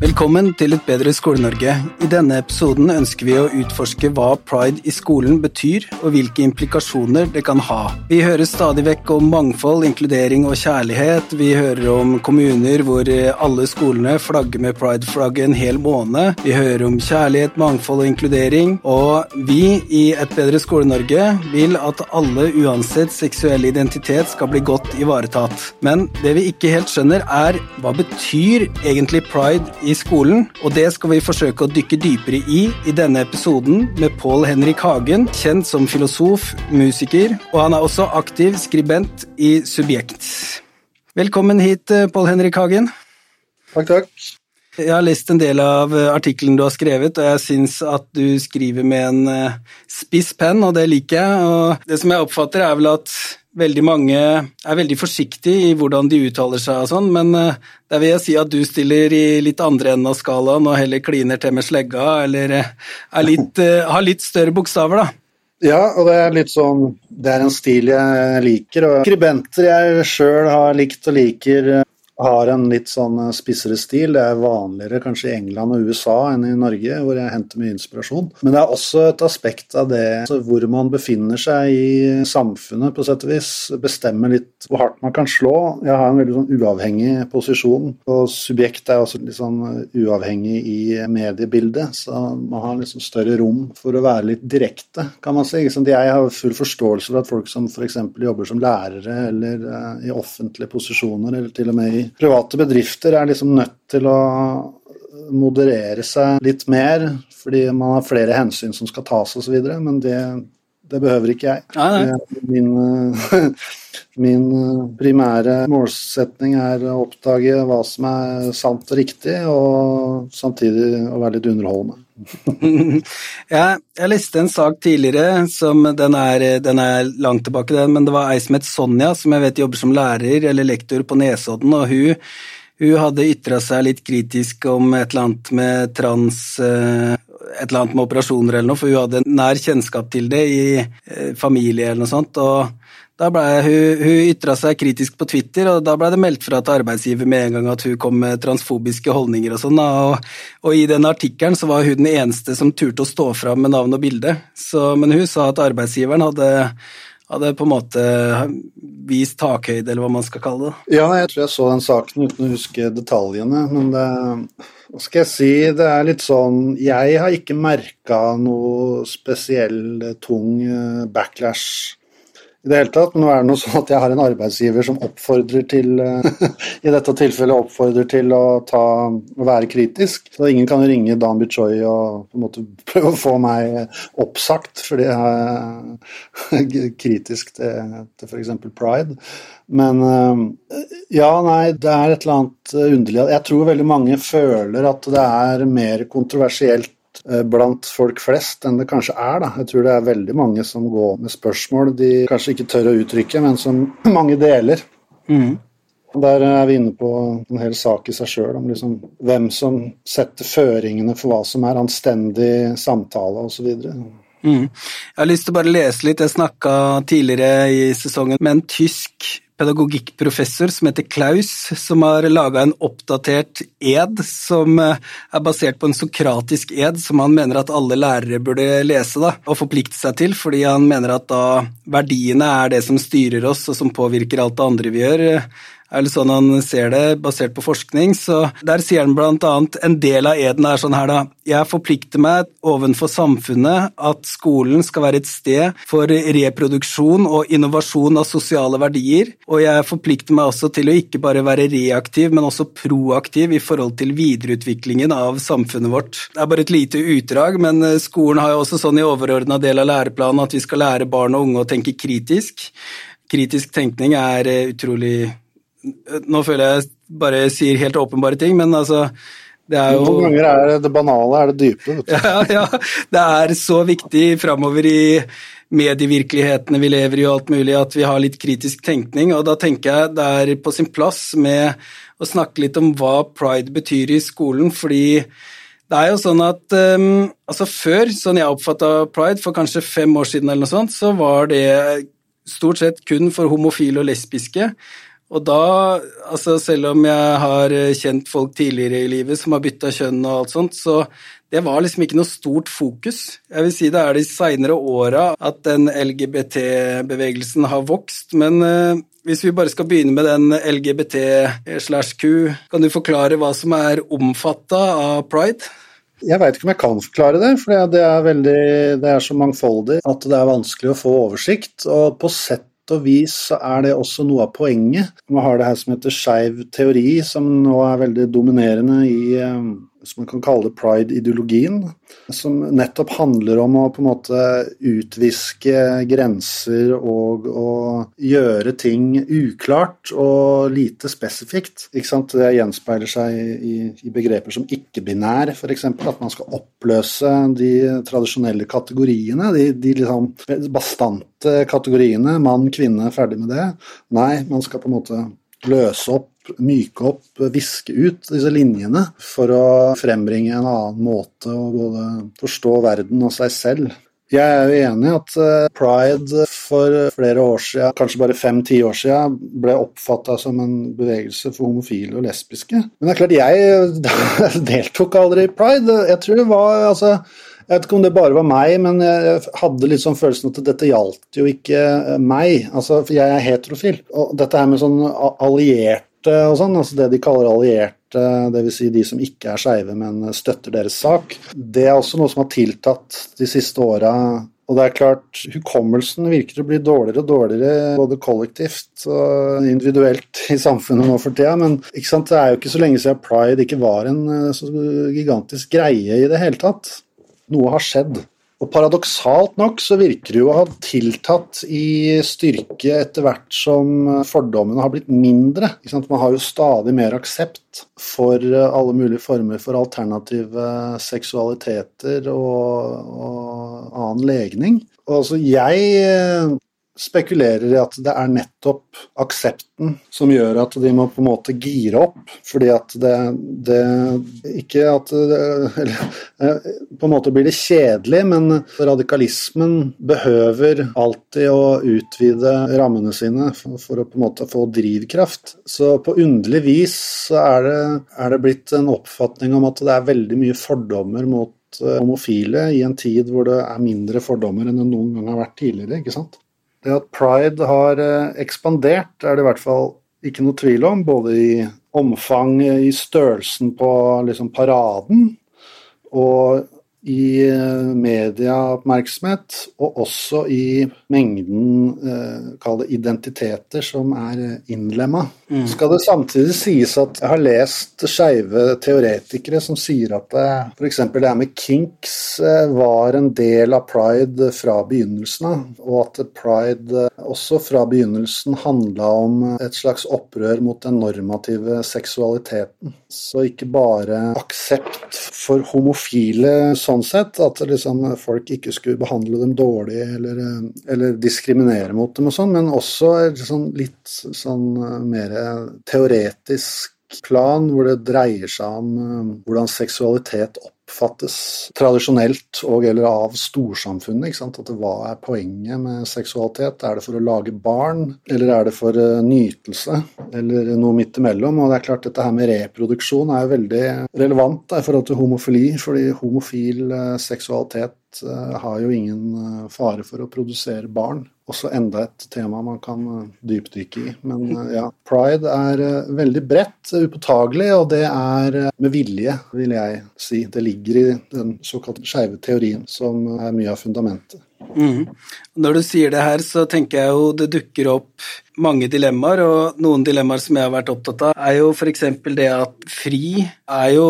Velkommen til Et bedre Skole-Norge. I denne episoden ønsker vi å utforske hva pride i skolen betyr, og hvilke implikasjoner det kan ha. Vi hører stadig vekk om mangfold, inkludering og kjærlighet. Vi hører om kommuner hvor alle skolene flagger med pride-flagget en hel måned. Vi hører om kjærlighet, mangfold og inkludering. Og vi i Et bedre Skole-Norge vil at alle, uansett seksuell identitet, skal bli godt ivaretatt. Men det vi ikke helt skjønner, er hva betyr egentlig pride i i skolen, og det skal vi forsøke å dykke dypere i i denne episoden med Pål Henrik Hagen, kjent som filosof, musiker, og han er også aktiv skribent i Subjekt. Velkommen hit, Pål Henrik Hagen. Takk, takk. Jeg har lest en del av artikkelen du har skrevet, og jeg syns at du skriver med en spiss penn, og det liker jeg. Og det som jeg oppfatter, er vel at veldig mange er veldig forsiktige i hvordan de uttaler seg og sånn, men der vil jeg si at du stiller i litt andre enden av skalaen og heller kliner til med slegga, eller litt, har litt større bokstaver, da. Ja, og det er litt sånn Det er en stil jeg liker, og skribenter jeg sjøl har likt og liker har en litt sånn spissere stil. Det er vanligere kanskje i England og USA enn i Norge, hvor jeg henter mye inspirasjon. Men det er også et aspekt av det altså hvor man befinner seg i samfunnet, på sett og vis. Bestemmer litt hvor hardt man kan slå. Jeg har en veldig sånn uavhengig posisjon, og subjekt er også litt sånn uavhengig i mediebildet. Så man har liksom større rom for å være litt direkte, kan man si. Jeg har full forståelse for at folk som f.eks. jobber som lærere eller i offentlige posisjoner, eller til og med i private bedrifter er liksom nødt til å moderere seg litt mer, fordi man har flere hensyn som skal tas osv., men det, det, behøver ikke jeg. Nei, nei. Min, min, primære målsetning er å oppdage hva som er sant og riktig, og samtidig å være litt underholdende. Ja, jeg leste en sak tidligere, som den er, den er langt tilbake, den, men det var ei som het Sonja, som jeg vet jobber som lærer eller lektor på Nesodden, og hun, hun hadde ytra seg litt kritisk om et eller annet med trans et eller annet med operasjoner eller noe, for hun hadde nær kjennskap til det i familie eller noe sånt. og da ble hun, hun ytra seg kritisk på Twitter, og da ble det meldt fra til arbeidsgiver med en gang at hun kom med transfobiske holdninger og sånn. Og, og, i den artikkelen så var hun den eneste som turte å stå fram med navn og bilde. Så, men hun sa at arbeidsgiveren hadde, hadde på en måte vist takhøyde, eller hva man skal kalle det. Ja, jeg tror jeg så den saken uten å huske detaljene, men det hva skal jeg si, det er litt sånn Jeg har ikke merka noe spesiell tung backlash i det hele tatt, men nå er det noe sånn at jeg har en arbeidsgiver som oppfordrer til i dette tilfellet oppfordrer til å, ta, være kritisk. Så ingen kan ringe Dan Bichoy og på en måte prøve å få meg oppsagt fordi jeg er kritisk til, til f.eks. pride. Men ja, nei, det er et eller annet underlig Jeg tror veldig mange føler at det er mer kontroversielt blant folk flest enn det kanskje er. Da. Jeg tror det er veldig mange som går med spørsmål de kanskje ikke tør å uttrykke, men som mange deler. Mm. Der er vi inne på en hel sak i seg sjøl, om liksom hvem som setter føringene for hva som er anstendig samtale osv. Mm. Jeg har lyst til å bare lese litt. Jeg snakka tidligere i sesongen med en tysk pedagogikkprofessor som heter Klaus, som har laga en oppdatert ed som er basert på en sokratisk ed som han mener at alle lærere burde lese da, og forplikte seg til, fordi han mener at da verdiene er det som styrer oss og som påvirker alt det andre vi gjør er det sånn han ser det, basert på forskning. Så der sier han blant annet en del av eden er sånn her, da. Jeg forplikter meg ovenfor samfunnet at skolen skal være et sted for reproduksjon og innovasjon av sosiale verdier, og jeg forplikter meg også til å ikke bare være reaktiv, men også proaktiv i forhold til videreutviklingen av samfunnet vårt. Det er bare et lite utdrag, men skolen har jo også sånn i overordna del av læreplanen at vi skal lære barn og unge å tenke kritisk. Kritisk tenkning er utrolig nå føler jeg bare sier helt åpenbare ting, men altså det er jo Noen ganger er det banale er det dype. Vet du. Ja, ja. Det er så viktig framover i medievirkelighetene vi lever i og alt mulig, at vi har litt kritisk tenkning. Og da tenker jeg det er på sin plass med å snakke litt om hva pride betyr i skolen, fordi det er jo sånn at um, altså Før, sånn jeg oppfatta pride, for kanskje fem år siden, eller noe sånt, så var det stort sett kun for homofile og lesbiske. Og da, altså selv om jeg har kjent folk tidligere i livet som har bytta kjønn og alt sånt, så det var liksom ikke noe stort fokus. Jeg vil si det er de seinere åra at den LGBT-bevegelsen har vokst, men uh, hvis vi bare skal begynne med den LGBT-slash-Q, kan du forklare hva som er omfatta av pride? Jeg veit ikke om jeg kan forklare det, for det er, veldig, det er så mangfoldig at det er vanskelig å få oversikt. Og på sett og vis så er det også noe av poenget. Man har det her som heter skeiv teori, som nå er veldig dominerende i som man kan kalle det pride-ideologien, som nettopp handler om å på en måte utviske grenser og å gjøre ting uklart og lite spesifikt. Det gjenspeiler seg i, i begreper som ikke-binær, f.eks. At man skal oppløse de tradisjonelle kategoriene, de, de liksom bastante kategoriene, mann, kvinne, ferdig med det. Nei, man skal på en måte løse opp myke opp, viske ut disse linjene for å frembringe en annen måte å både forstå verden og seg selv. Jeg er jo enig i at eh, pride for flere år siden, kanskje bare fem-ti år siden, ble oppfatta som en bevegelse for homofile og lesbiske. Men det er klart, jeg deltok aldri i pride. Jeg tror det var altså jeg vet ikke om det bare var meg, men jeg hadde litt sånn følelsen at dette gjaldt jo ikke meg. Altså, for jeg er heterofil. Og dette her med sånn alliert og sånn, altså det de kaller allierte, dvs. Si de som ikke er skeive, men støtter deres sak, det er også noe som har tiltatt de siste åra. Og det er klart, Hukommelsen virker å bli dårligere og dårligere både kollektivt og individuelt i samfunnet nå for tida. Men det er jo ikke så lenge siden pride ikke var en eh, så gigantisk greie i det hele tatt. Noe har skjedd. Og Paradoksalt nok så virker det jo å ha tiltatt i styrke etter hvert som fordommene har blitt mindre. Man har jo stadig mer aksept for alle mulige former for alternative seksualiteter og, og annen legning. Og altså jeg spekulerer i at det er nettopp aksepten som gjør at de må på en måte gire opp. Fordi at det, det Ikke at Eller eh, på en måte blir det kjedelig, men radikalismen behøver alltid å utvide rammene sine for, for å på en måte få drivkraft. Så på underlig vis så er det, er det blitt en oppfatning om at det er veldig mye fordommer mot eh, homofile i en tid hvor det er mindre fordommer enn det noen gang har vært tidligere. ikke sant? Det at pride har eh, ekspandert, er det i hvert fall ikke noe tvil om. Både i omfang, i størrelsen på liksom, paraden, og i eh, medieoppmerksomhet, og også i mengden eh, kall det identiteter som er eh, innlemma. Mm. Skal det samtidig sies at jeg har lest skeive teoretikere som sier at f.eks. det her med kinks var en del av pride fra begynnelsen av, og at pride også fra begynnelsen handla om et slags opprør mot den normative seksualiteten. Så ikke bare aksept for homofile sånn sett, at liksom folk ikke skulle behandle dem dårlig eller, eller diskriminere mot dem og sånn, men også sånn litt sånn eh, mer teoretisk plan hvor det dreier seg om eh, hvordan seksualitet oppfattes tradisjonelt og eller av storsamfunnet. At Hva er poenget med seksualitet? Er det for å lage barn, eller er det for uh, nytelse, eller noe midt imellom? Og det er klart Dette her med reproduksjon er veldig relevant da, i forhold til homofili, fordi homofil uh, seksualitet har jo ingen fare for å produsere barn også enda et tema man kan eh, dypdykke i. Men eh, ja, pride er eh, veldig bredt, upåtagelig, og det er med vilje, vil jeg si. Det ligger i den såkalte skeive teorien, som er mye av fundamentet. Mm. Når du sier det her, så tenker jeg jo det dukker opp mange dilemmaer, og noen dilemmaer som jeg har vært opptatt av, er jo f.eks. det at FRI er jo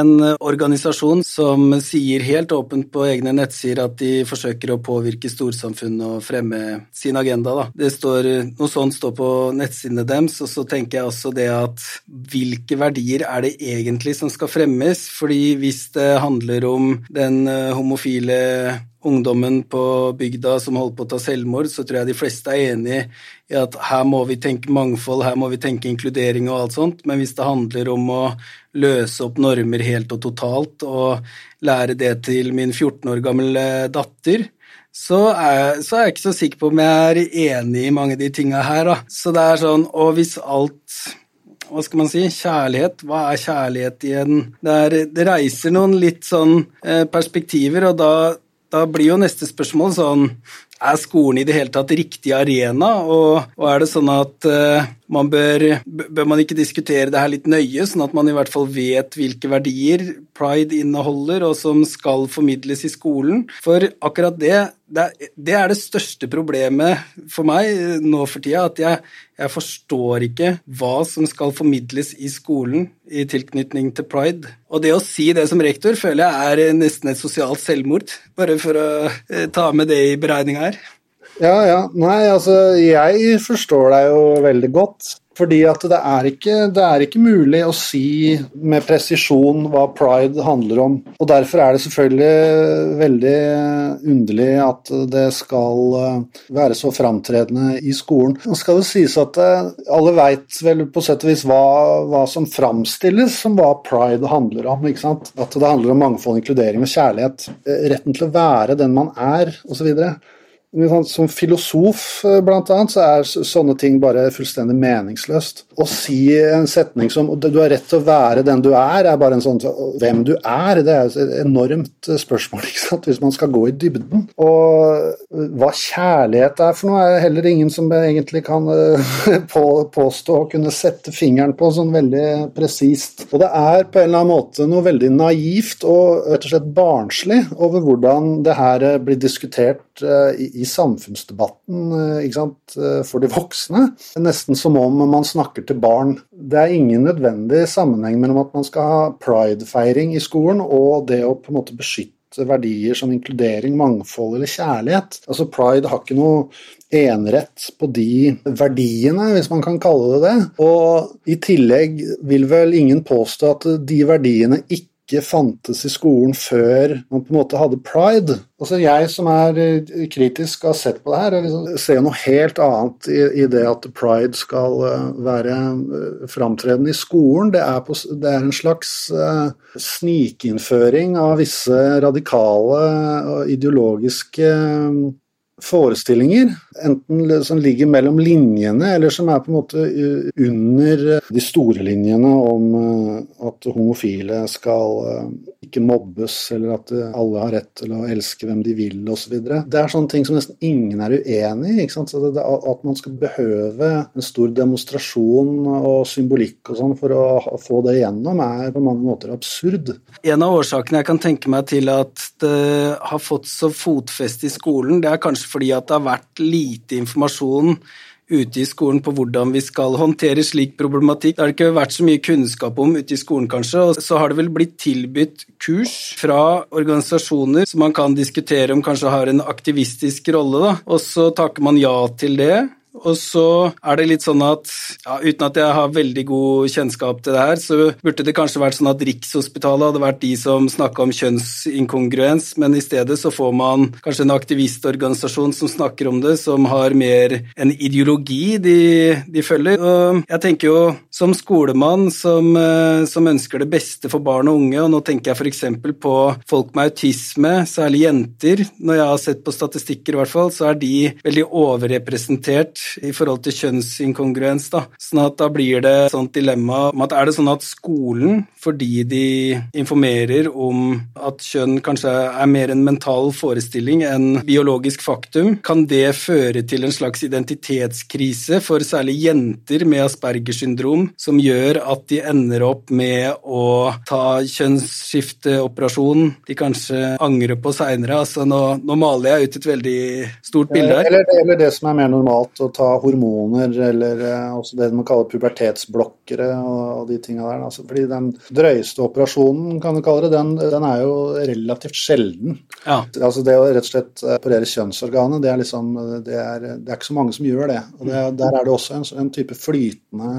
en organisasjon som sier helt åpent på egne nettsider at de forsøker å påvirke storsamfunnet og fremme sin agenda. Da. Det står, Noe sånt står på nettsidene deres, og så tenker jeg også det at hvilke verdier er det egentlig som skal fremmes? Fordi hvis det handler om den eh, homofile ungdommen på bygda som holder på å ta selvmord, så tror jeg de fleste er enig i at her må vi tenke mangfold, her må vi tenke inkludering og alt sånt, men hvis det handler om å løse opp normer helt og totalt og lære det til min 14 år gamle datter, så er, så er, jeg ikke så sikker på om jeg er enig i mange av de tinga her. Da. Så det er sånn Og hvis alt hva skal man si, kjærlighet. Hva er kjærlighet igjen? Det, er, det reiser noen litt sånn eh, perspektiver, og da da blir jo neste spørsmål sånn Er skolen i det hele tatt riktig arena, og, og er det sånn at uh, man bør, bør man ikke diskutere det her litt nøye, sånn at man i hvert fall vet hvilke verdier pride inneholder, og som skal formidles i skolen? For akkurat det, det er, det største problemet for meg nå for tida, at jeg, jeg forstår ikke hva som skal formidles i skolen i tilknytning til pride. Og det å si det som rektor føler jeg er nesten et sosialt selvmord, bare for å eh, ta med det i beregninga her. Ja, ja. Nei, altså, jeg forstår deg jo veldig godt. Fordi at det er, ikke, det er ikke mulig å si med presisjon hva pride handler om. Og derfor er det selvfølgelig veldig underlig at det skal eh, være så framtredende i skolen. Nå skal det sies at eh, alle veit vel på sett og vis hva, hva som framstilles som hva pride handler om. ikke sant? At det handler om mangfold, inkludering og kjærlighet. Eh, retten til å være den man er, osv. Som filosof, eh, blant annet, så er sånne ting bare fullstendig meningsløst. Å si en setning som 'du har rett til å være den du er', er bare en sånn 'hvem du er', det er et enormt eh, spørsmål ikke sant? hvis man skal gå i dybden. Og eh, hva kjærlighet er for noe, er heller ingen som egentlig kan påstå å kunne sette fingeren på sånn veldig presist. Og det er på en eller annen måte noe veldig naivt og rett og slett barnslig over hvordan det her blir diskutert i samfunnsdebatten eh, sant, eh, for de voksne. Nesten som om man snakker til barn. Det er ingen nødvendig sammenheng mellom at man skal ha pridefeiring i skolen og det å på en måte beskytte verdier som inkludering, mangfold eller kjærlighet. Altså Pride har ikke noe enerett på de verdiene, hvis man kan kalle det det. Og i tillegg vil vel ingen påstå at de verdiene ikke ikke fantes i skolen før man på en måte hadde pride. Altså Jeg som er eh, kritisk og har sett på det her, liksom, ser noe helt annet i, i, det at pride skal eh, være uh, framtredende i skolen. Det er, på, det er en slags uh, snikinnføring av visse radikale og ideologiske forestillinger, enten som ligger mellom linjene, eller som er på en måte under de store linjene om eh, at homofile skal eh, ikke mobbes, eller at alle har rett til å elske hvem de vil, osv. Det er sånne ting som nesten ingen er uenig i. At man skal behøve en stor demonstrasjon og symbolikk og sånn for å få det igjennom, er på mange måter absurd. En av årsakene jeg kan tenke meg til at det har fått så fotfeste i skolen, det er kanskje fordi at det har vært lite informasjon ute i skolen på hvordan vi skal håndtere slik problematikk. Det har ikke vært så mye kunnskap om ute i skolen, kanskje. Og så har det vel blitt tilbudt kurs fra organisasjoner som man kan diskutere om kanskje har en aktivistisk rolle, da. Og så takker man ja til det. Og så er det litt sånn at ja, uten at jeg har veldig god kjennskap til det her, så burde det kanskje vært sånn at Rikshospitalet hadde vært de som snakka om kjønnsinkongruens, men i stedet så får man kanskje en aktivistorganisasjon som snakker om det, som har mer en ideologi de, de følger. Og jeg tenker jo som skolemann som, eh, som ønsker det beste for barn og unge, og nå tenker jeg f.eks. på folk med autisme, særlig jenter. Når jeg har sett på statistikker, i hvert fall, så er de veldig overrepresentert i forhold til kjønnsinkongruens. Da. Sånn at da blir det et sånt dilemma om at er det sånn at skolen, fordi de informerer om at kjønn kanskje er mer en mental forestilling enn biologisk faktum, kan det føre til en slags identitetskrise for særlig jenter med Aspergers syndrom, som gjør at de ender opp med å ta kjønnsskifteoperasjon de kanskje angrer på seinere. Altså nå, nå, maler jeg ut et veldig stort bilde her. Eller, eller det som er mer normalt, å ta hormoner eller eh, også det man kaller pubertetsblokkere og, de tinga der. Altså, fordi den drøyeste operasjonen, kan du kalle det, den, den er jo relativt sjelden. Ja. Altså det å rett og slett operere kjønnsorganet, det er liksom det er, det er ikke så mange som gjør det. Og det, Der er det også en, en type flytende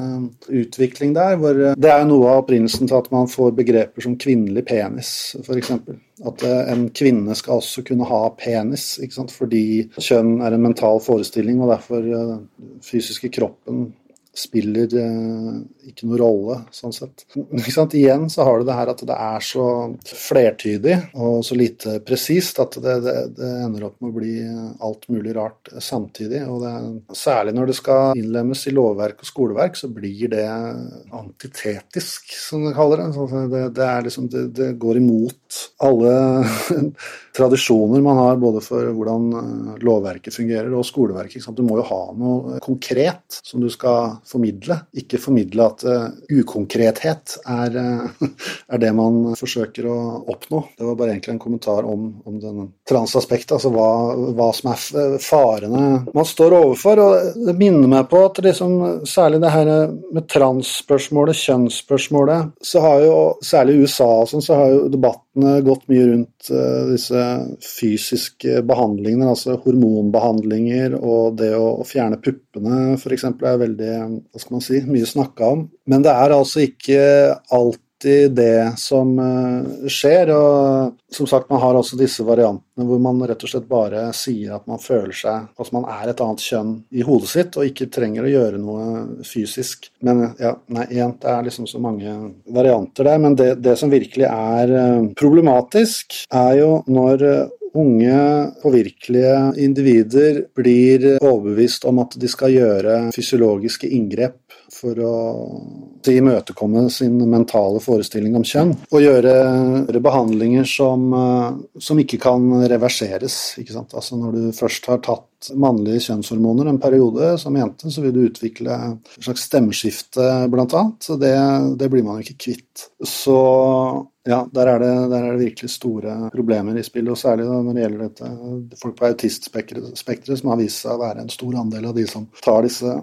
utvikling der. hvor Det er noe av opprinnelsen til at man får begreper som kvinnelig penis, f.eks. At eh, en kvinne skal også kunne ha penis, fordi kjønn er en mental forestilling, og derfor den eh, fysiske kroppen spiller eh, ikke noe rolle, sånn sett. Igjen så har du det her at det er så flertydig og så lite presist at det, det, det, ender opp med å bli alt mulig rart samtidig. Og det, særlig når det skal innlemmes i lovverk og skoleverk, så blir det antitetisk, som de kaller det. Det, det, liksom, det går imot alle tradisjoner man har både for hvordan lovverket fungerer og skoleverket. Du må jo ha noe konkret som du skal formidle, ikke formidle at uh, ukonkrethet er, uh, er, det man forsøker å oppnå. Det var bare egentlig en kommentar om, om den transaspektet, altså hva, hva, som er farene man står overfor. og Det minner meg på at liksom, særlig det her med transspørsmålet, kjønnsspørsmålet, så har jo særlig i USA og sånn, så har jo debattene gått mye rundt uh, disse fysiske behandlingene, altså hormonbehandlinger og det å fjerne puppene f.eks. er veldig hva skal man si, mye snakka om. Men det er altså ikke alltid det som eh, skjer. og som sagt, Man har også disse variantene hvor man rett og slett bare sier at man føler seg at man er et annet kjønn i hodet sitt, og ikke trenger å gjøre noe fysisk. Men ja, nei, igjen, det er liksom så mange varianter der. Men det, det som virkelig er eh, problematisk, er jo når unge, påvirkelige individer blir overbevist om at de skal gjøre fysiologiske inngrep for å imøtekomme sin mentale forestilling om kjønn. Og gjøre behandlinger som, som ikke kan reverseres. Ikke altså når du først har tatt mannlige kjønnshormoner en periode som jente, så vil du utvikle et slags stemmeskifte, blant annet. Det, det blir man ikke kvitt. Så ja, der er, det, der er, det, virkelig store problemer i spillet, og særlig når det gjelder dette folk på autistspekteret, som har vist seg å være en stor andel av de som tar disse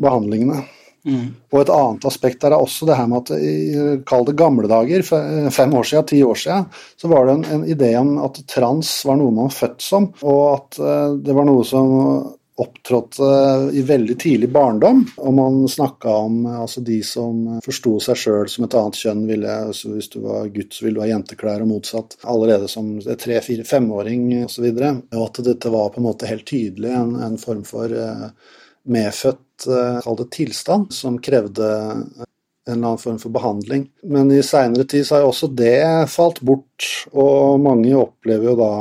behandlingene. Mm. Og et annet aspekt der er også det her med at i kall det gamle dager, fem år siden, ti år siden, så var det en, en idé om at trans var noe man var født som, og at uh, det var noe som opptrådte i veldig tidlig barndom. Og man snakka om altså de som forsto seg sjøl som et annet kjønn. Ville, altså hvis du var gutt, så ville du ha jenteklær, og motsatt. Allerede som tre-, fire-, femåring osv. Og, så og at dette var på en måte helt tydelig en, en form for uh, medfødt uh, tilstand som krevde en eller annen form for behandling. Men i seinere tid så har også det falt bort, og mange opplever jo da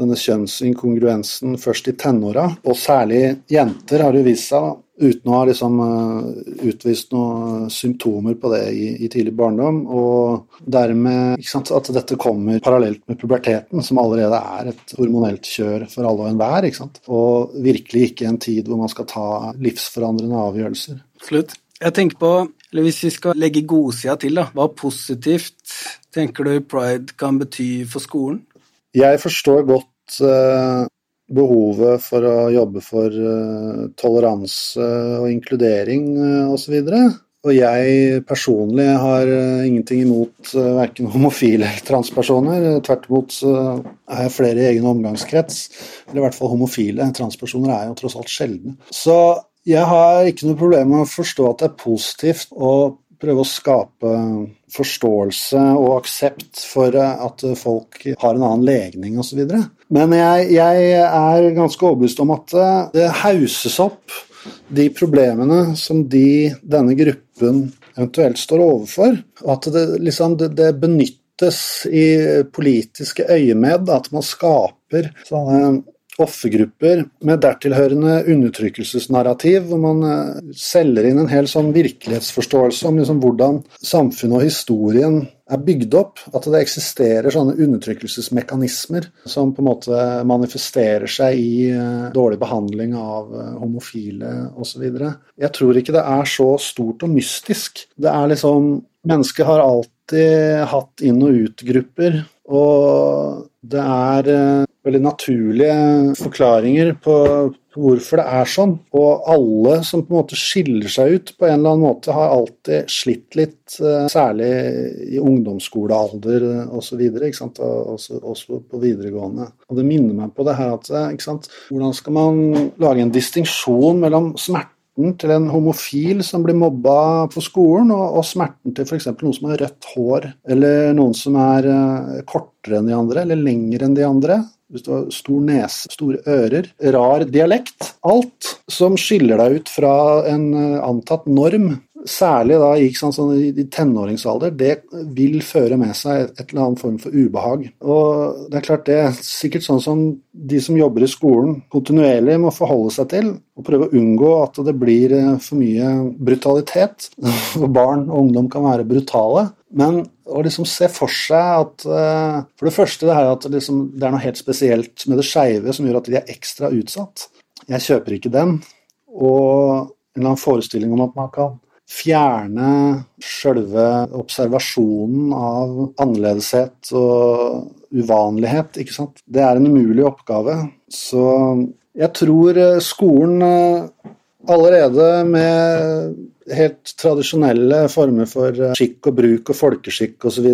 denne kjønnsinkongruensen først i tenåra. Og særlig jenter har det vist seg, uten å ha liksom uh, utvist noen symptomer på det i, i tidlig barndom. Og dermed sant, at dette kommer parallelt med puberteten, som allerede er et hormonelt kjør for alle og enhver. Og virkelig ikke en tid hvor man skal ta livsforandrende avgjørelser. Slutt. Jeg tenker på eller hvis vi skal legge godsida til, da, hva positivt tenker du pride kan bety for skolen? Jeg forstår godt uh, behovet for å jobbe for uh, toleranse og inkludering osv. Og jeg personlig har ingenting imot verken homofile eller transpersoner. Tvert imot er jeg flere i egen omgangskrets. Eller i hvert fall homofile. Transpersoner er jo tross alt sjeldne. Så jeg har ikke noe problem med å forstå at det er positivt å prøve å skape forståelse og aksept for at folk har en annen legning osv. Men jeg, jeg, er ganske overbevist om at det hauses opp de problemene som de, denne gruppen eventuelt står overfor. Og at det, liksom, det, det benyttes i politiske øyemed, at man skaper sånne offergrupper med dertilhørende undertrykkelsesnarrativ, hvor man eh, selger inn en hel sånn virkelighetsforståelse om liksom hvordan samfunnet og historien er bygd opp. At det eksisterer sånne undertrykkelsesmekanismer som på en måte manifesterer seg i eh, dårlig behandling av eh, homofile osv. Jeg tror ikke det er så stort og mystisk. Det er liksom Mennesket har alltid hatt inn- og ut-grupper, og det er veldig naturlige forklaringer på, hvorfor det er sånn. Og alle som på en måte skiller seg ut på en eller annen måte, har alltid slitt litt, eh, særlig i ungdomsskolealder osv., også, også på videregående. Og det minner meg på det her at hvordan skal man lage en distinksjon mellom smerte smerten til en homofil som blir mobba på skolen, og, og smerten til f.eks. noen som har rødt hår, eller noen som er uh, kortere enn de andre, eller lengre enn de andre. Hvis du har stor nese, store ører, rar dialekt. Alt som skiller deg ut fra en uh, antatt norm, særlig da i, sånn, sånn i tenåringsalder, det vil føre med seg et, eller annet form for ubehag. Og det er klart det er sikkert sånn som de som jobber i skolen kontinuerlig må forholde seg til, og prøve å unngå at det blir eh, for mye brutalitet. For barn og ungdom kan være brutale. Men å liksom se for seg at uh, For det første det her at liksom, det er noe helt spesielt med det skeive som gjør at de er ekstra utsatt. Jeg kjøper ikke den. Og en eller annen forestilling om at man kan fjerne sjølve observasjonen av annerledeshet og uvanlighet, ikke sant. Det er en umulig oppgave. Så jeg tror eh, skolen eh, allerede med helt tradisjonelle former for eh, skikk og bruk og folkeskikk osv.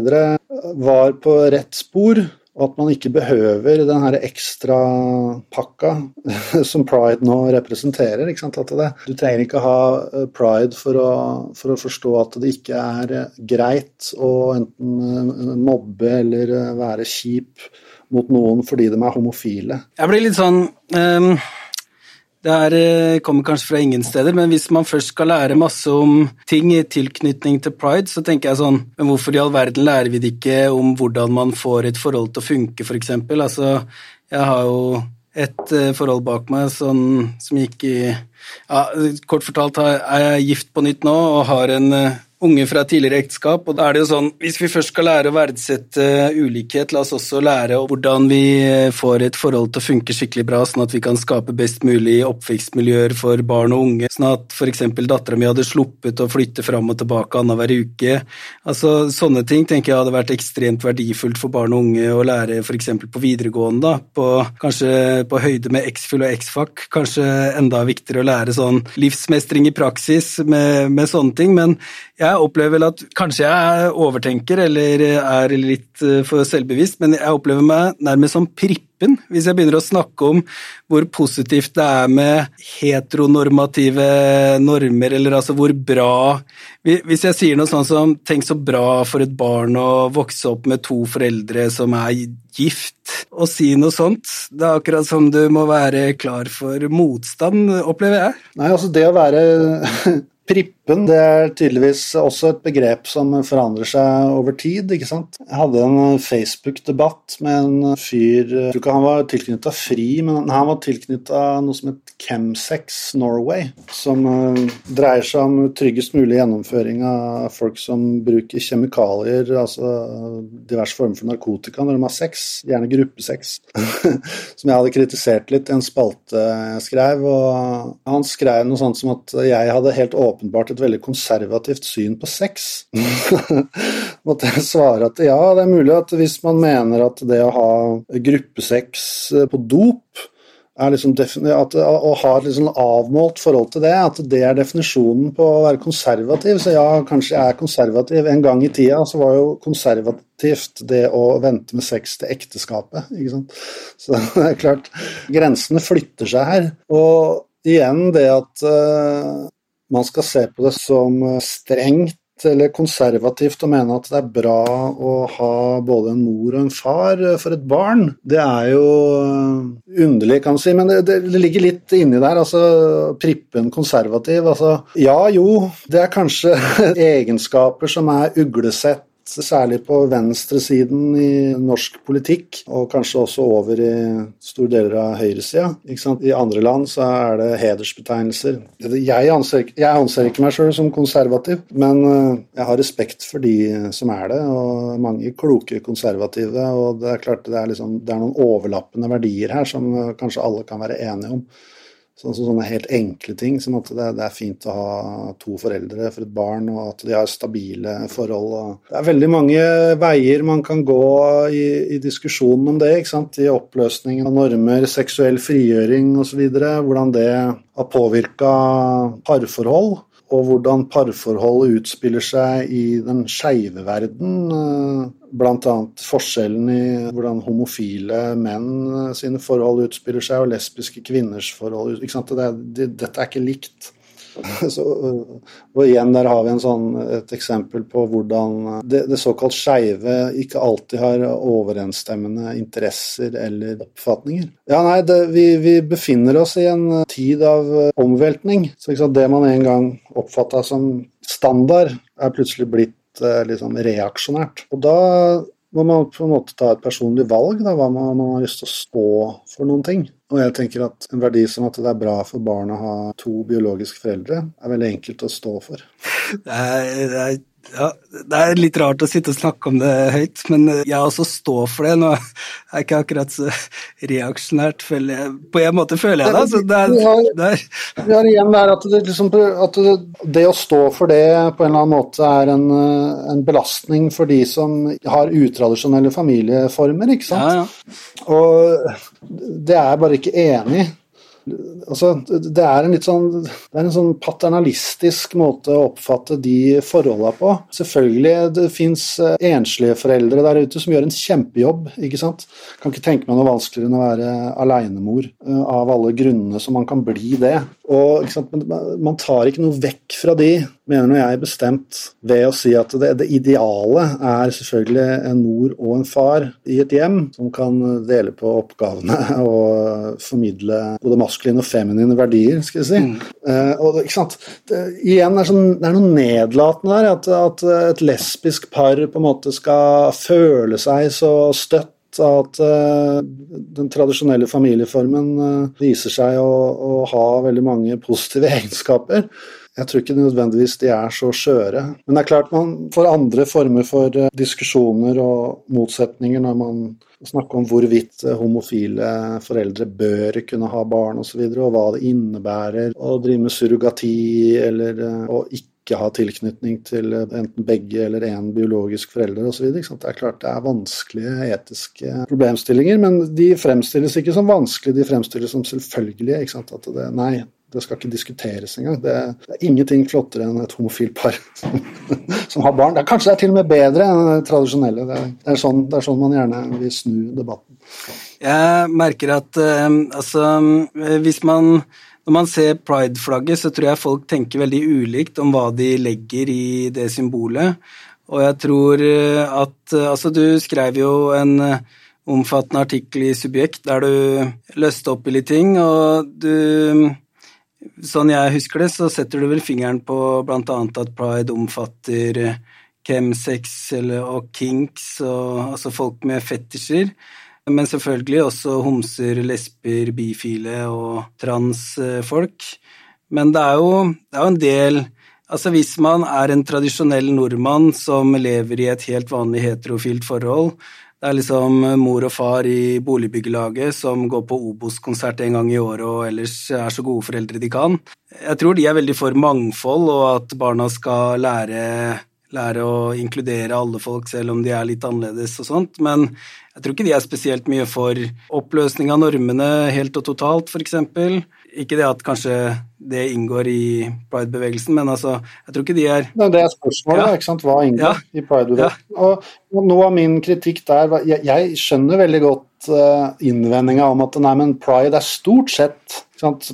var på rett spor. Og at man ikke behøver den her ekstra pakka som pride nå representerer. du trenger ikke ha eh, pride for å, for å, forstå at det ikke er eh, greit å enten eh, mobbe eller være kjip mot noen fordi de er homofile. Jeg blir litt sånn um det her eh, kommer kanskje fra ingen steder, men hvis man først skal lære masse om ting i tilknytning til pride, så tenker jeg sånn Men hvorfor i all verden lærer vi det ikke om hvordan man får et forhold til å funke, f.eks.? Altså, jeg har jo et eh, forhold bak meg sånn, som gikk i ja, Kort fortalt er jeg gift på nytt nå og har en eh, unge fra tidligere ekteskap. Og da er det jo sånn, Hvis vi først skal lære å verdsette ulikhet, la oss også lære hvordan vi får et forhold til å funke skikkelig bra, sånn at vi kan skape best mulig oppvekstmiljøer for barn og unge. Sånn at f.eks. dattera mi hadde sluppet å flytte fram og tilbake annenhver uke. Altså, Sånne ting tenker jeg hadde vært ekstremt verdifullt for barn og unge å lære f.eks. på videregående. da, på, Kanskje på høyde med X-full og X-fac. Kanskje enda viktigere å lære sånn livsmestring i praksis med, med sånne ting. men jeg opplever vel at kanskje jeg overtenker eller er litt eh, for selvbevisst, men jeg opplever meg nærmest som prippen hvis jeg begynner å snakke om hvor positivt det er med heteronormative normer, eller altså hvor bra Hvis jeg sier noe sånn som 'tenk så bra for et barn å vokse opp med to foreldre som er gift', og si noe sånt, det er akkurat som du må være klar for motstand, opplever jeg. Nei, altså det å være Prippen det er tydeligvis også et begrep som forandrer seg over tid. ikke sant? Jeg hadde en Facebook-debatt med en fyr Jeg tror ikke han var tilknytta FRI, men han var tilknytta noe som het Chemsex Norway. Som dreier seg om tryggest mulig gjennomføring av folk som bruker kjemikalier, altså diverse former for narkotika når de har sex, gjerne gruppesex. som jeg hadde kritisert litt i en spalte jeg skrev. og Han skrev noe sånt som at jeg hadde helt åpent åpenbart et veldig konservativt syn på sex. Måtte jeg svare at ja, det er mulig at hvis man mener at det å ha gruppesex eh, på dop er liksom at, Å ha et liksom avmålt forhold til det, at det er definisjonen på å være konservativ. Så ja, kanskje jeg er konservativ. En gang i tida så var jo konservativt det å vente med sex til ekteskapet. ikke sant? Så det er klart, grensene flytter seg her. Og igjen det at uh, man skal se på det som eh, strengt eller konservativt og mene at det er bra å ha både en mor og en far eh, for et barn. Det er jo eh, underlig, kan du si, men det, det ligger litt inni der. altså Prippen konservativ. altså Ja jo, det er kanskje egenskaper som er uglesett særlig på venstresiden i norsk politikk, og kanskje også over i store deler av høyresida. I andre land så er det hedersbetegnelser. Jeg anser, jeg anser ikke meg sjøl som konservativ, men eh, jeg har respekt for de som er det, og mange kloke konservative. Og det er klart det er, liksom, det er noen overlappende verdier her som kanskje alle kan være enige om. Sånn, som sånne helt enkle ting som at det, det, er fint å ha to foreldre for et barn, og at de har stabile forhold. det er veldig mange veier man kan gå i, i diskusjonen om det. ikke sant? I oppløsningen av normer, seksuell frigjøring osv. Hvordan det har påvirka parforhold og hvordan parforhold utspiller seg i den skeive verden. Eh, Bl.a. forskjellen i hvordan homofile menn eh, sine forhold utspiller seg, og lesbiske kvinners forhold. Det, det, dette er ikke likt. Så, og igjen, der har vi sånn, et eksempel på hvordan det, det såkalt skeive ikke alltid har overensstemmende interesser eller oppfatninger. Ja, nei, det, vi, vi, befinner oss i en tid av omveltning. Så det man en gang oppfatta som standard, er plutselig blitt eh, liksom reaksjonært. Og da må man på en måte ta et personlig valg, da, hva man, man har lyst til å stå for noen ting. Og jeg tenker at en verdi som at det er bra for barn å ha to biologiske foreldre, er veldig enkelt å stå for. Det er, det er ja, Det er litt rart å sitte og snakke om det høyt, men jeg også står for det. Nå er jeg ikke akkurat så reaksjonært, jeg, på en måte føler jeg det. Så det, er, vi, har, det er. igjen der at, det, liksom, at det, å stå for det på en eller annen måte er en, en belastning for de som har utradisjonelle familieformer, ikke sant. Ja, ja. Og det er jeg bare ikke enig i. Altså, det er en litt sånn, en sånn paternalistisk måte å oppfatte de forholdene på. Selvfølgelig, det fins eh, enslige foreldre der ute som gjør en kjempejobb. ikke sant? Kan ikke tenke meg noe vanskeligere enn å være alenemor eh, av alle grunnene som man kan bli det. Og, man tar ikke noe vekk fra de, mener nå jeg bestemt, ved å si at det, det, ideale er selvfølgelig en mor og en far i et hjem som kan dele på oppgavene og formidle både maskuline og feminine verdier, skal jeg si. Mm. Uh, og, ikke sant? Det, igjen, er, sånn, det er noe nedlatende der, at, at et lesbisk par på en måte skal føle seg så støtt at uh, den tradisjonelle familieformen uh, viser seg å, å, ha veldig mange positive egenskaper. Jeg tror ikke nødvendigvis de er så skjøre. Men det er klart man får andre former for uh, diskusjoner og motsetninger når man snakker om hvorvidt homofile foreldre bør kunne ha barn osv., og, så videre, og hva det innebærer å drive med surrogati eller å ikke ikke ha tilknytning til enten begge eller én biologisk forelder osv. Det er klart det er vanskelige etiske problemstillinger, men de fremstilles ikke som vanskelige, de fremstilles som selvfølgelige. At det, nei, det skal ikke diskuteres engang. Det, det er ingenting flottere enn et homofilt par som, som, har barn. Det er, kanskje det er til og med bedre enn det tradisjonelle. Det er, det er, sånn, det er sånn man gjerne vil snu debatten. Jeg merker at eh, altså, hvis man når man ser pride-flagget, så tror jeg folk tenker veldig ulikt om hva de legger i det symbolet. Og jeg tror eh, at eh, Altså, du skrev jo en eh, omfattende artikkel i Subjekt der du løste opp i litt ting, og du Sånn jeg husker det, så setter du vel fingeren på annet at pride omfatter chemsex og kinks, og, altså folk med fetisjer. Men selvfølgelig også homser, lesber, bifile og transfolk. Men det er, jo, det er jo en del Altså hvis man er en tradisjonell nordmann som lever i et helt vanlig heterofilt forhold, det er liksom mor og far i boligbyggelaget som går på Obos-konsert en gang i året og ellers er så gode foreldre de kan. Jeg tror de er veldig for mangfold og at barna skal lære, lære å inkludere alle folk selv om de er litt annerledes og sånt, men jeg tror ikke de er spesielt mye for oppløsning av normene helt og totalt, f.eks. Ikke det at kanskje det inngår i pride-bevegelsen, men altså, jeg tror ikke de er Det er spørsmålet, ja. ikke sant. Hva inngår ja. i pride-bevegelsen? Ja. Og noe av min kritikk der jeg, jeg skjønner veldig godt uh, innvendinga om at nei, men pride er stort sett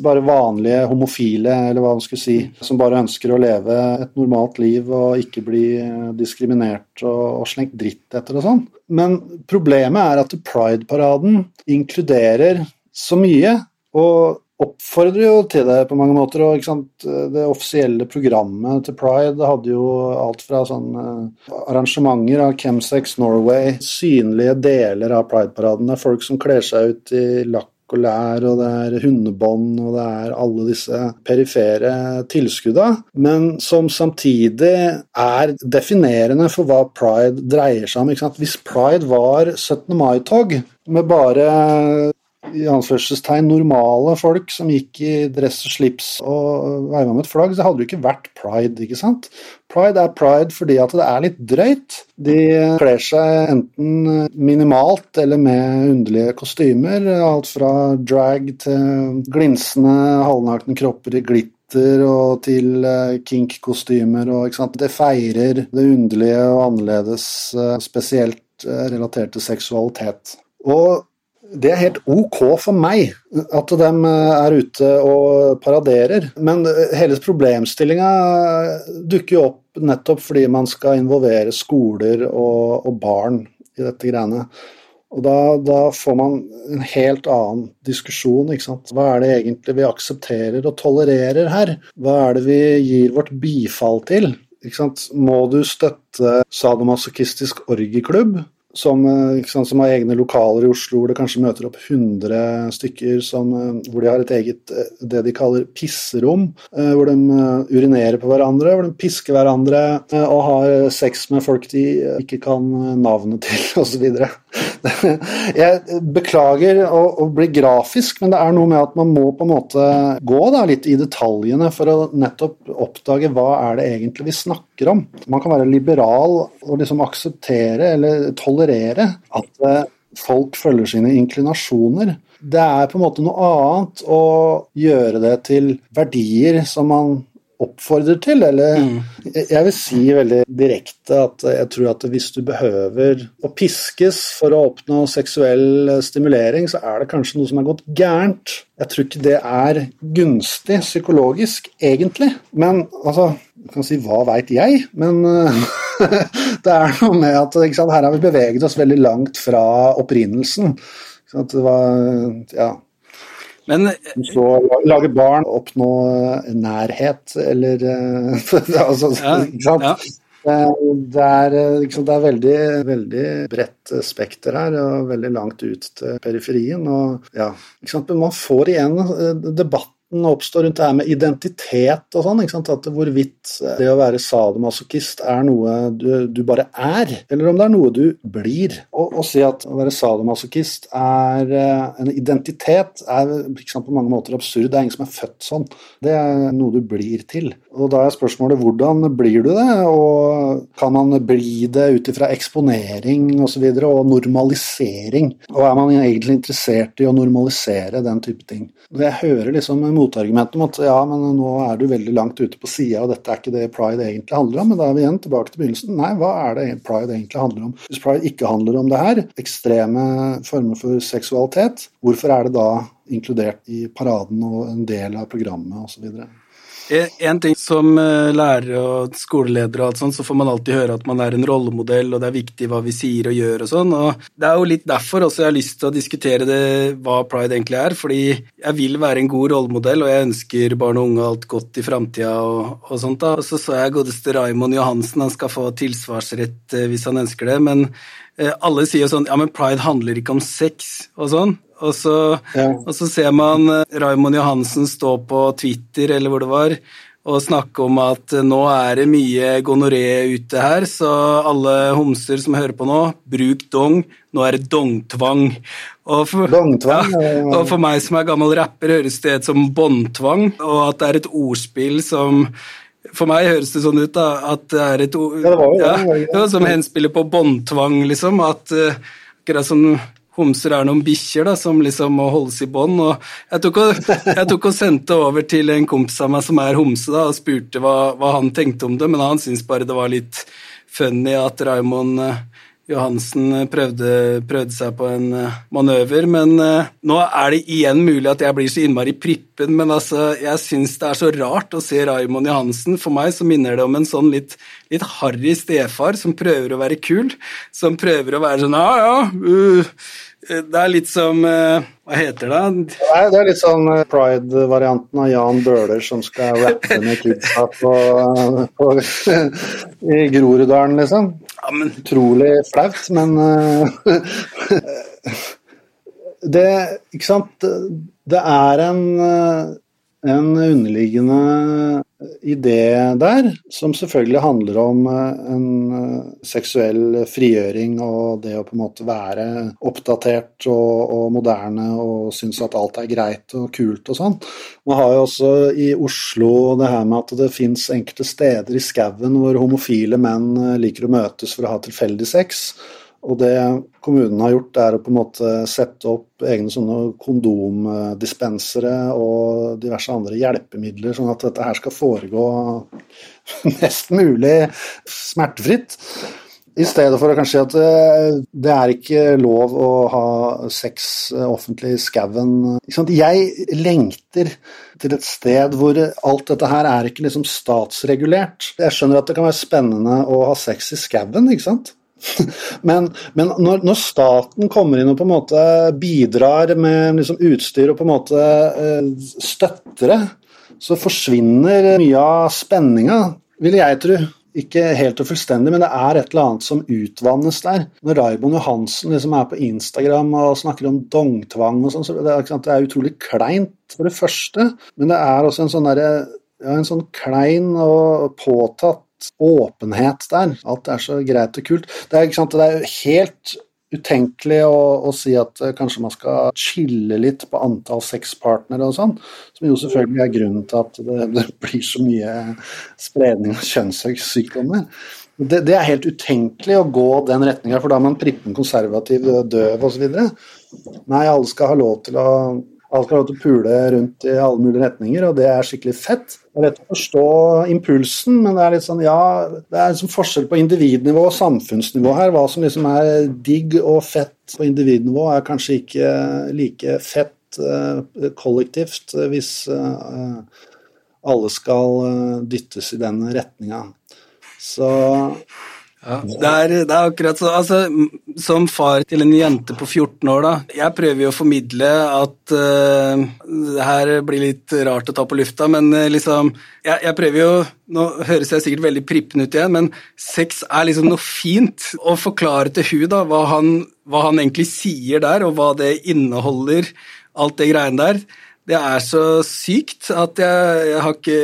bare vanlige homofile, eller hva man skulle si, som bare ønsker å leve et normalt liv og ikke bli eh, diskriminert og, og slengt dritt etter og sånn. Men problemet er at Pride-paraden inkluderer så mye. og oppfordrer jo til det på mange måter. og Det offisielle programmet til Pride hadde jo alt fra sånn arrangementer av Chemsex Norway, synlige deler av Pride-paraden. Det er folk som kler seg ut i lakk og lær, og det er hundebånd, og det er alle disse perifere tilskudda, men som samtidig er definerende for hva pride dreier seg om. Hvis pride var 17. mai-tog med bare i anførselstegn normale folk som gikk i dress og slips og veiva med et flagg, så hadde det ikke vært pride, ikke sant? Pride er pride fordi at det er litt drøyt. De kler seg enten minimalt eller med underlige kostymer. Alt fra drag til glinsende halvnakne kropper i glitter og til eh, kink-kostymer. Det feirer det underlige og annerledes, eh, spesielt eh, relatert til seksualitet. Og det er helt ok for meg at de er ute og paraderer, men hele problemstillinga dukker jo opp nettopp fordi man skal involvere skoler og, og barn i dette greiene. Og da, da, får man en helt annen diskusjon. ikke sant? Hva er det egentlig vi aksepterer og tolererer her? Hva er det vi gir vårt bifall til? Ikke sant? Må du støtte sadomasochistisk orgieklubb? Som, eh, sant, som, har egne lokaler i Oslo hvor det kanskje møter opp 100 stykker som, eh, hvor de har et eget eh, det de kaller pisserom, hvor de urinerer på hverandre, hvor de pisker hverandre og har sex med folk de ikke kan navnet til, osv. Jeg beklager å, å, bli grafisk, men det er noe med at man må på en måte gå da, litt i detaljene for å nettopp oppdage hva er det egentlig vi snakker om. Man kan være liberal og liksom akseptere eller tolerere at eh, folk følger sine inklinasjoner. Det er på en måte noe annet å gjøre det til verdier som man oppfordrer til, eller mm. jeg vil si veldig direkte at jeg tror at hvis du behøver å piskes for å oppnå seksuell stimulering, så er det kanskje noe som er gått gærent. Jeg tror ikke det er gunstig psykologisk, egentlig. Men altså Du kan si 'hva veit jeg', men det er noe med at sant, her har vi beveget oss veldig langt fra opprinnelsen. Det var, ja, men Så lage barn, oppnå nærhet, eller altså, ja, Ikke sant? Ja. Det er, liksom, det er veldig, veldig bredt spekter her, og veldig langt ut til periferien. Og, ja, Man får igjen debatt oppstår rundt det her med identitet og sånn. At hvorvidt det å være sadomasochist er noe du, du, bare er, eller om det er noe du blir. Å si at å være sadomasochist er eh, en identitet, er sant, på mange måter absurd. Det er ingen som er født sånn. Det er noe du blir til. Og da er spørsmålet hvordan blir du det, og kan man bli det ut ifra eksponering osv. Og, så videre, og normalisering? Og er man egentlig interessert i å normalisere den type ting? Jeg hører liksom motargumentet om at ja, men nå er du veldig langt ute på sida, og dette er ikke det pride egentlig handler om. Men da er vi igjen tilbake til begynnelsen. Nei, hva er det pride egentlig handler om? Hvis pride ikke handler om det her, ekstreme former for seksualitet, hvorfor er det da inkludert i paraden og en del av programmet osv.? En ting som eh, lærer og skoleleder og alt sånt, så får man alltid høre at man er en rollemodell, og det er viktig hva vi sier og gjør og sånn. og Det er jo litt derfor også jeg har lyst til å diskutere det, hva pride egentlig er. Fordi jeg vil være en god rollemodell, og jeg ønsker barn og unge alt godt i framtida og, og, sånt. da. Og så så jeg godeste Raymond Johansen, han skal få tilsvarsrett eh, hvis han ønsker det. men eh, alle sier sånn ja, men pride handler ikke om sex og sånn. Og så, ja. og så ser man eh, Raymond Johansen stå på Twitter eller hvor det var, og snakke om at eh, nå er det mye gonoré ute her, så alle homser som hører på nå, bruk dong. Nå er det dongtvang. Og for, dongtvang ja, og for meg som er gammel rapper, høres det ut som båndtvang, og at det er et ordspill som for meg høres det sånn ut da, at det er et ord ja, ja, Som henspiller på båndtvang, liksom. At akkurat som homser er noen bikkjer som liksom må holdes i bånd. Jeg, og, jeg tok og sendte over til en kompis av meg som er homse, da, og spurte hva, hva, han tenkte om det, men han syntes bare det var litt funny at Raymond eh, Johansen prøvde, prøvde, seg på en eh, manøver, men nå er det igjen mulig at jeg blir så innmari prippen, men altså, jeg syns det er så rart å se Raymond Johansen. For meg så minner det om en sånn litt, litt harry stefar som prøver å være kul, som prøver å være sånn ja, ja, uh, det er litt som eh, Hva heter det? Nei, det er litt sånn eh, pride-varianten av Jan Bøhler som skal rappe med kidsa på, på, i Groruddalen, liksom. Ja, men... Utrolig flaut, men Det Ikke sant? Det er en, en underliggende idé der, som selvfølgelig handler om eh, en eh, seksuell frigjøring og det å på en måte være oppdatert og, og moderne og synes at alt er greit og kult og sånn. Man har jo også i Oslo det her med at det fins enkelte steder i skauen hvor homofile menn eh, liker å møtes for å ha tilfeldig sex. Og det kommunen har gjort, er å på en måte sette opp egne sånne kondomdispensere og diverse andre hjelpemidler, sånn at dette her skal foregå mest mulig smertefritt. I stedet for å kanskje si at eh, det er ikke lov å ha sex offentlig i skauen. Jeg lengter til et sted hvor alt dette her er ikke liksom statsregulert. Jeg skjønner at det kan være spennende å ha sex i skauen, ikke sant? Men, men når, når, staten kommer inn og på en måte bidrar med liksom utstyr og på en måte eh, støtter det, så forsvinner mye av spenninga, vil jeg tro. Ikke helt og fullstendig, men det er et eller annet som utvannes der. Når Raymond Johansen liksom er på Instagram og snakker om dongtvang og sånn, så det er, det er utrolig kleint, for det første. Men det er også en sånn derre ja, en sånn klein og påtatt åpenhet der. Alt er så greit og kult. Det er, sant, det er helt utenkelig å, å, si at uh, kanskje man skal chille litt på antall sexpartnere og sånn, som jo selvfølgelig er grunnen til at det, det blir så mye spredning av kjønnssykdommer. Det, det, er helt utenkelig å gå den retninga, for da er man prippen konservativ, døv osv. Nei, alle skal ha lov til å alle skal å pule rundt i alle mulige retninger, og det er skikkelig fett. Det er lett å forstå impulsen, men det er litt sånn, ja, det er liksom forskjell på individnivå og samfunnsnivå her. Hva som liksom er digg og fett på individnivå, er kanskje ikke like fett uh, kollektivt uh, hvis uh, alle skal dyttes i den retninga. Så ja, det er, det er, akkurat så. Altså, Som far til en jente på 14 år, da. Jeg prøver jo å formidle at uh, det her blir litt rart å ta på lufta, men uh, liksom jeg, jeg, prøver jo Nå høres jeg sikkert veldig prippen ut igjen, men sex er liksom noe fint. Å forklare til hun da hva han, hva han egentlig sier der, og hva det inneholder, alt det greiene der det er så sykt at jeg, jeg har ikke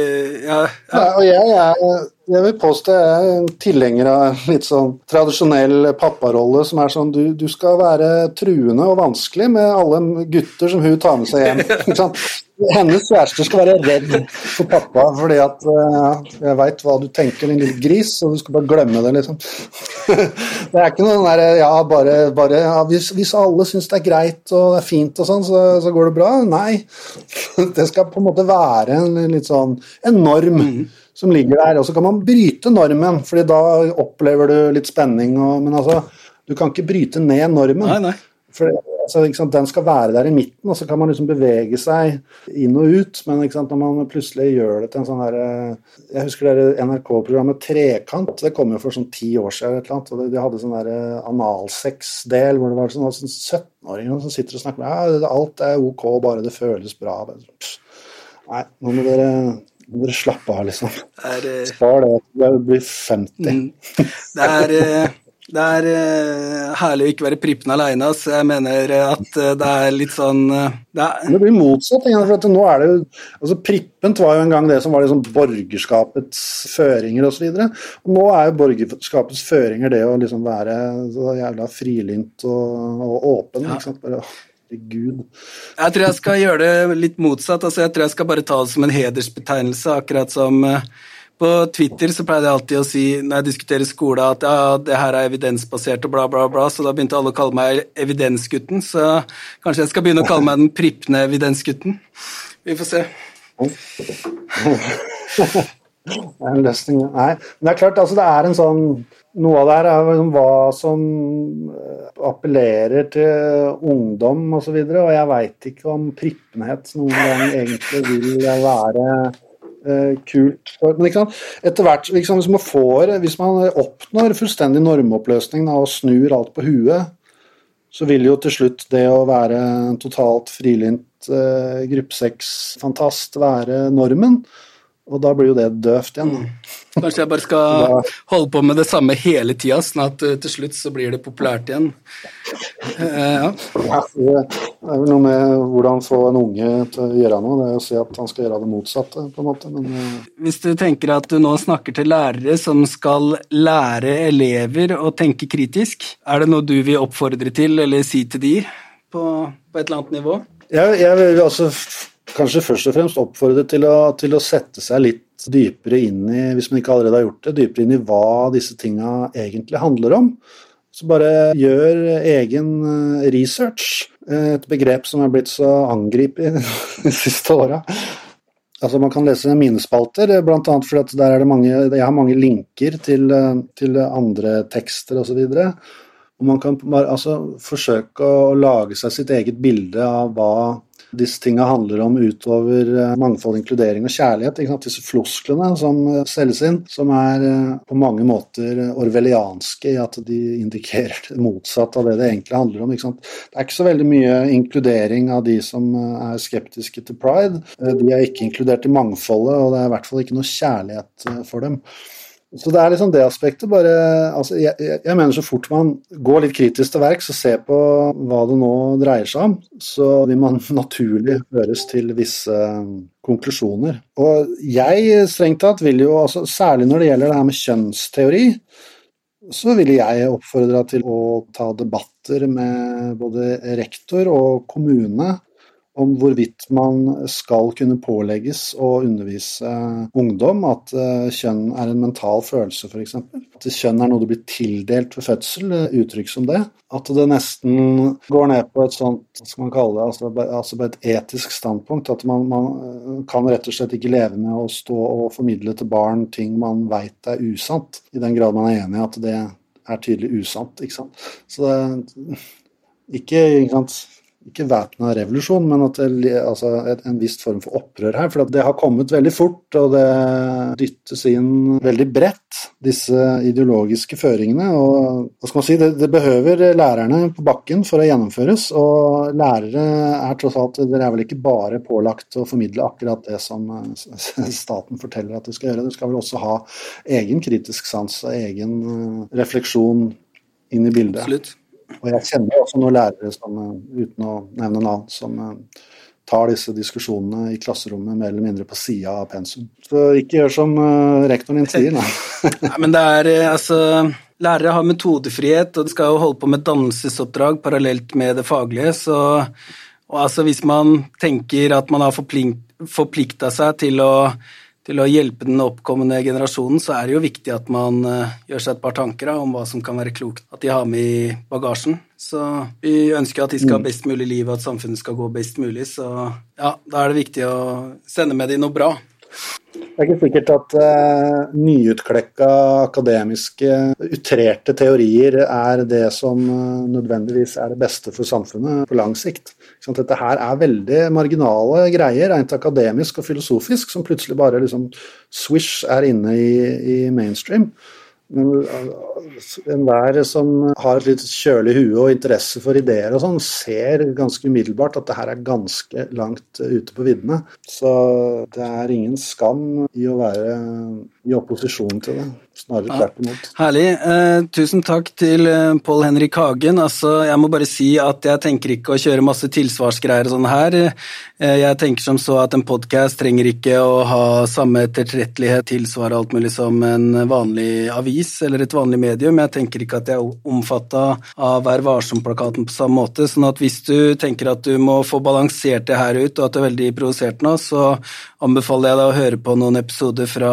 jeg. Ja, og jeg, jeg, jeg, vil påstå jeg er tilhenger av litt sånn tradisjonell papparolle som er sånn du, du, skal være truende og vanskelig med alle gutter som hun tar med seg hjem. Hennes kjæreste skal være redd for pappa fordi at uh, jeg veit hva du tenker, din lille gris, og du skal bare glemme det, liksom. det er ikke noe der ja, bare, bare ja, hvis, hvis, alle syns det er greit og det er fint og sånn, så, så, går det bra. Nei. det skal på en måte være en litt sånn en norm. Mm. Som ligger der, og så kan man bryte normen, fordi da opplever du litt spenning. Og, men altså, du kan ikke bryte ned normen. Nei, nei. For altså, Den skal være der i midten, og så kan man liksom bevege seg inn og ut. Men når man plutselig gjør det til en sånn her Jeg husker det NRK-programmet Trekant. Det kom jo for sånn ti år siden. Eller annet, og De hadde sånn analsex-del hvor det var sånn, sånn 17-åringer som sitter og snakker ja, alt er ok, bare det føles bra. Pff. Nei, nå må dere må dere slappe av, liksom. Spar det til du blir 50. Mm. Det er det er uh, herlig å ikke være prippen aleine. Jeg mener at uh, det er litt sånn uh, det, det, blir motsatt. for nå er det jo, altså Prippent var jo en gang det som var liksom borgerskapets føringer osv. Nå er jo borgerskapets føringer det å liksom være så jævla frilynt og, og åpen. Ja. ikke sant? Bare, Gud. Jeg tror jeg skal gjøre det litt motsatt. altså Jeg tror jeg skal bare ta det som en hedersbetegnelse, akkurat som uh, på Twitter så pleide jeg alltid å si når jeg diskuterer skole, at ja, det her er evidensbasert og bla, bla, bla, så da begynte alle å kalle meg evidensgutten. Så kanskje jeg skal begynne å kalle meg den prippende evidensgutten. Vi får se. Det er en løsning, nei. Men det er klart, altså det er en sånn Noe av det her er liksom hva som eh, appellerer til ungdom osv., og, så videre, og jeg veit ikke om prippenhet noen gang egentlig vil være eh, kult. Men etter hvert, liksom, hvis, man får, hvis man oppnår fullstendig normoppløsning da, og snur alt på huet, så vil jo til slutt det å være totalt frilynt eh, gruppesexfantast være normen. Og da blir jo det døvt igjen. Mm. Kanskje jeg bare skal holde på med det samme hele tida, sånn at uh, til slutt så blir det populært igjen. Uh, ja. ja Det er vel noe med hvordan få en unge til å gjøre noe, det er å si at han skal gjøre det motsatte, på en måte. Men eh, Hvis du tenker at du nå snakker til lærere som skal lære elever å tenke kritisk, er det noe du vil oppfordre til eller si til de på, på et eller annet nivå? jeg, jeg vil altså f- kanskje først og fremst oppfordre til til å sette seg litt dypere inn i, hvis man ikke allerede har gjort det, dypere inn i hva disse tinga egentlig handler om. Så bare gjør egen eh, research. Eh, Et begrep som er blitt så angrepet de siste åra. Altså Man kan lese mine spalter, eh, annet fordi der er det mange, jeg har mange linker til, til andre tekster osv. Og man kan altså, forsøke å lage seg sitt eget bilde av hva disse tinga handler om utover eh, mangfold, inkludering og kjærlighet. Disse flosklene som eh, selges inn, som er eh, på mange måter orwellianske i at de indikerer det motsatte av det det egentlig handler om. Det er ikke så veldig mye inkludering av de som er skeptiske til pride. De er ikke inkludert i mangfoldet, og det er i hvert fall ikke noe kjærlighet for dem. Så det er liksom det aspektet. bare, altså jeg, jeg mener så fort man går litt kritisk til verks og ser på hva det nå dreier seg om, så vil man naturlig høres til visse konklusjoner. Og jeg strengt tatt vil jo, altså særlig når det gjelder det her med kjønnsteori, så ville jeg oppfordra til å ta debatter med både rektor og kommune om hvorvidt man skal kunne pålegges å undervise ungdom at eh, kjønn er en mental følelse, f.eks. At kjønn er noe du blir tildelt ved fødsel, eh, uttrykk som det. At det nesten går ned på et sånt, hva skal man kalle det, altså, altså på et etisk standpunkt. At man, man eh, kan rett og slett ikke leve med å stå og formidle til barn ting man veit er usant, i den grad man er enig i at det er tydelig usant. ikke sant. Så det ikke, ikke sant ikke væpna revolusjon, men at altså en viss form for opprør her. For det har kommet veldig fort, og det dyttes inn veldig bredt, disse ideologiske føringene. Og hva skal man si, det, det behøver lærerne på bakken for å gjennomføres. Og lærere er tross alt Dere er vel ikke bare pålagt å formidle akkurat det som eh, staten forteller at du skal gjøre. Du skal vel også ha egen kritisk sans og egen eh, refleksjon inn i bildet. Absolutt. Og jeg kjenner også noen lærere som, eh, uten å nevne navn, som eh, tar disse diskusjonene i klasserommet mer eller mindre på sida av pensum. Så ikke gjør som eh, rektoren din sier, nei. Nei, men det er altså Lærere har metodefrihet og de skal jo holde på med dannelsesoppdrag parallelt med det faglige, så og altså hvis man tenker at man har forplikta seg til å, til å hjelpe den oppkommende generasjonen, så er det jo viktig at man eh, gjør seg et par tanker da, om hva som kan være klokt at de har med i bagasjen. Så vi ønsker at de skal ha best mulig liv, og at samfunnet skal gå best mulig, så ja, da er det viktig å sende med de noe bra. Det er ikke sikkert at uh, nyutklekka akademiske, utrerte teorier er det som uh, nødvendigvis er det beste for samfunnet på lang sikt. Sant? Dette her er veldig marginale greier, rent akademisk og filosofisk, som plutselig bare liksom swish er inne i, i mainstream. Men uh, enhver som har et litt kjølig hue og interesse for ideer og sånn, ser ganske umiddelbart at det her er ganske langt uh, ute på viddene. Så det er ingen skam i å være i opposisjon til det. Snarere Ja. tvert imot. Herlig. Eh, tusen takk til eh, Pål Henrik Hagen. Altså, jeg må bare si at jeg tenker ikke å kjøre masse tilsvarsgreier og sånn her. Eh, jeg tenker som så at en podkast trenger ikke å ha samme etterrettelighet, tilsvar og alt mulig som en vanlig avis eller et vanlig medium. Jeg tenker ikke at jeg er omfatta av Vær varsom-plakaten på samme måte. sånn at hvis du tenker at du må få balansert det her ut, og at du er veldig provosert nå, så anbefaler jeg deg å høre på noen episoder fra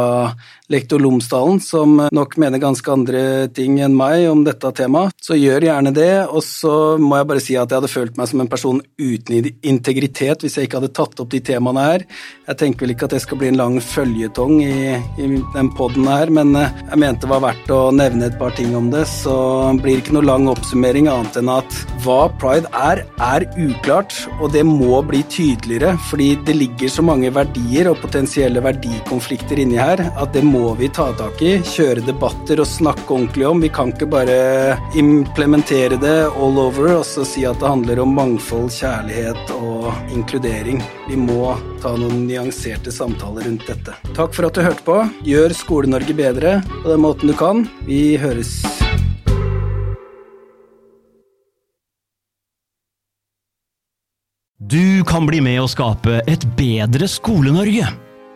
lektor Lomsdalen, som nok mener ganske andre ting enn meg om dette temaet. Så gjør gjerne det. Og så må jeg bare si at jeg hadde følt meg som en person uten integritet hvis jeg ikke hadde tatt opp de temaene her. Jeg tenker vel ikke at det skal bli en lang føljetong i, i den poden her, men eh, jeg mente det var verdt å nevne et par ting om det. Så blir det ikke noe lang oppsummering annet enn at hva pride er, er uklart, og det må bli tydeligere, fordi det ligger så mange verdier og potensielle verdikonflikter inni her at det må vi ta tak i, kjøre debatter og snakke ordentlig om. Vi kan ikke bare implementere det all over og så si at det handler om mangfold, kjærlighet og inkludering. Vi må ta noen nyanserte samtaler rundt dette. Takk for at du hørte på. Gjør Skole-Norge bedre på den måten du kan. Vi høres. Du kan bli med å skape et bedre Skole-Norge.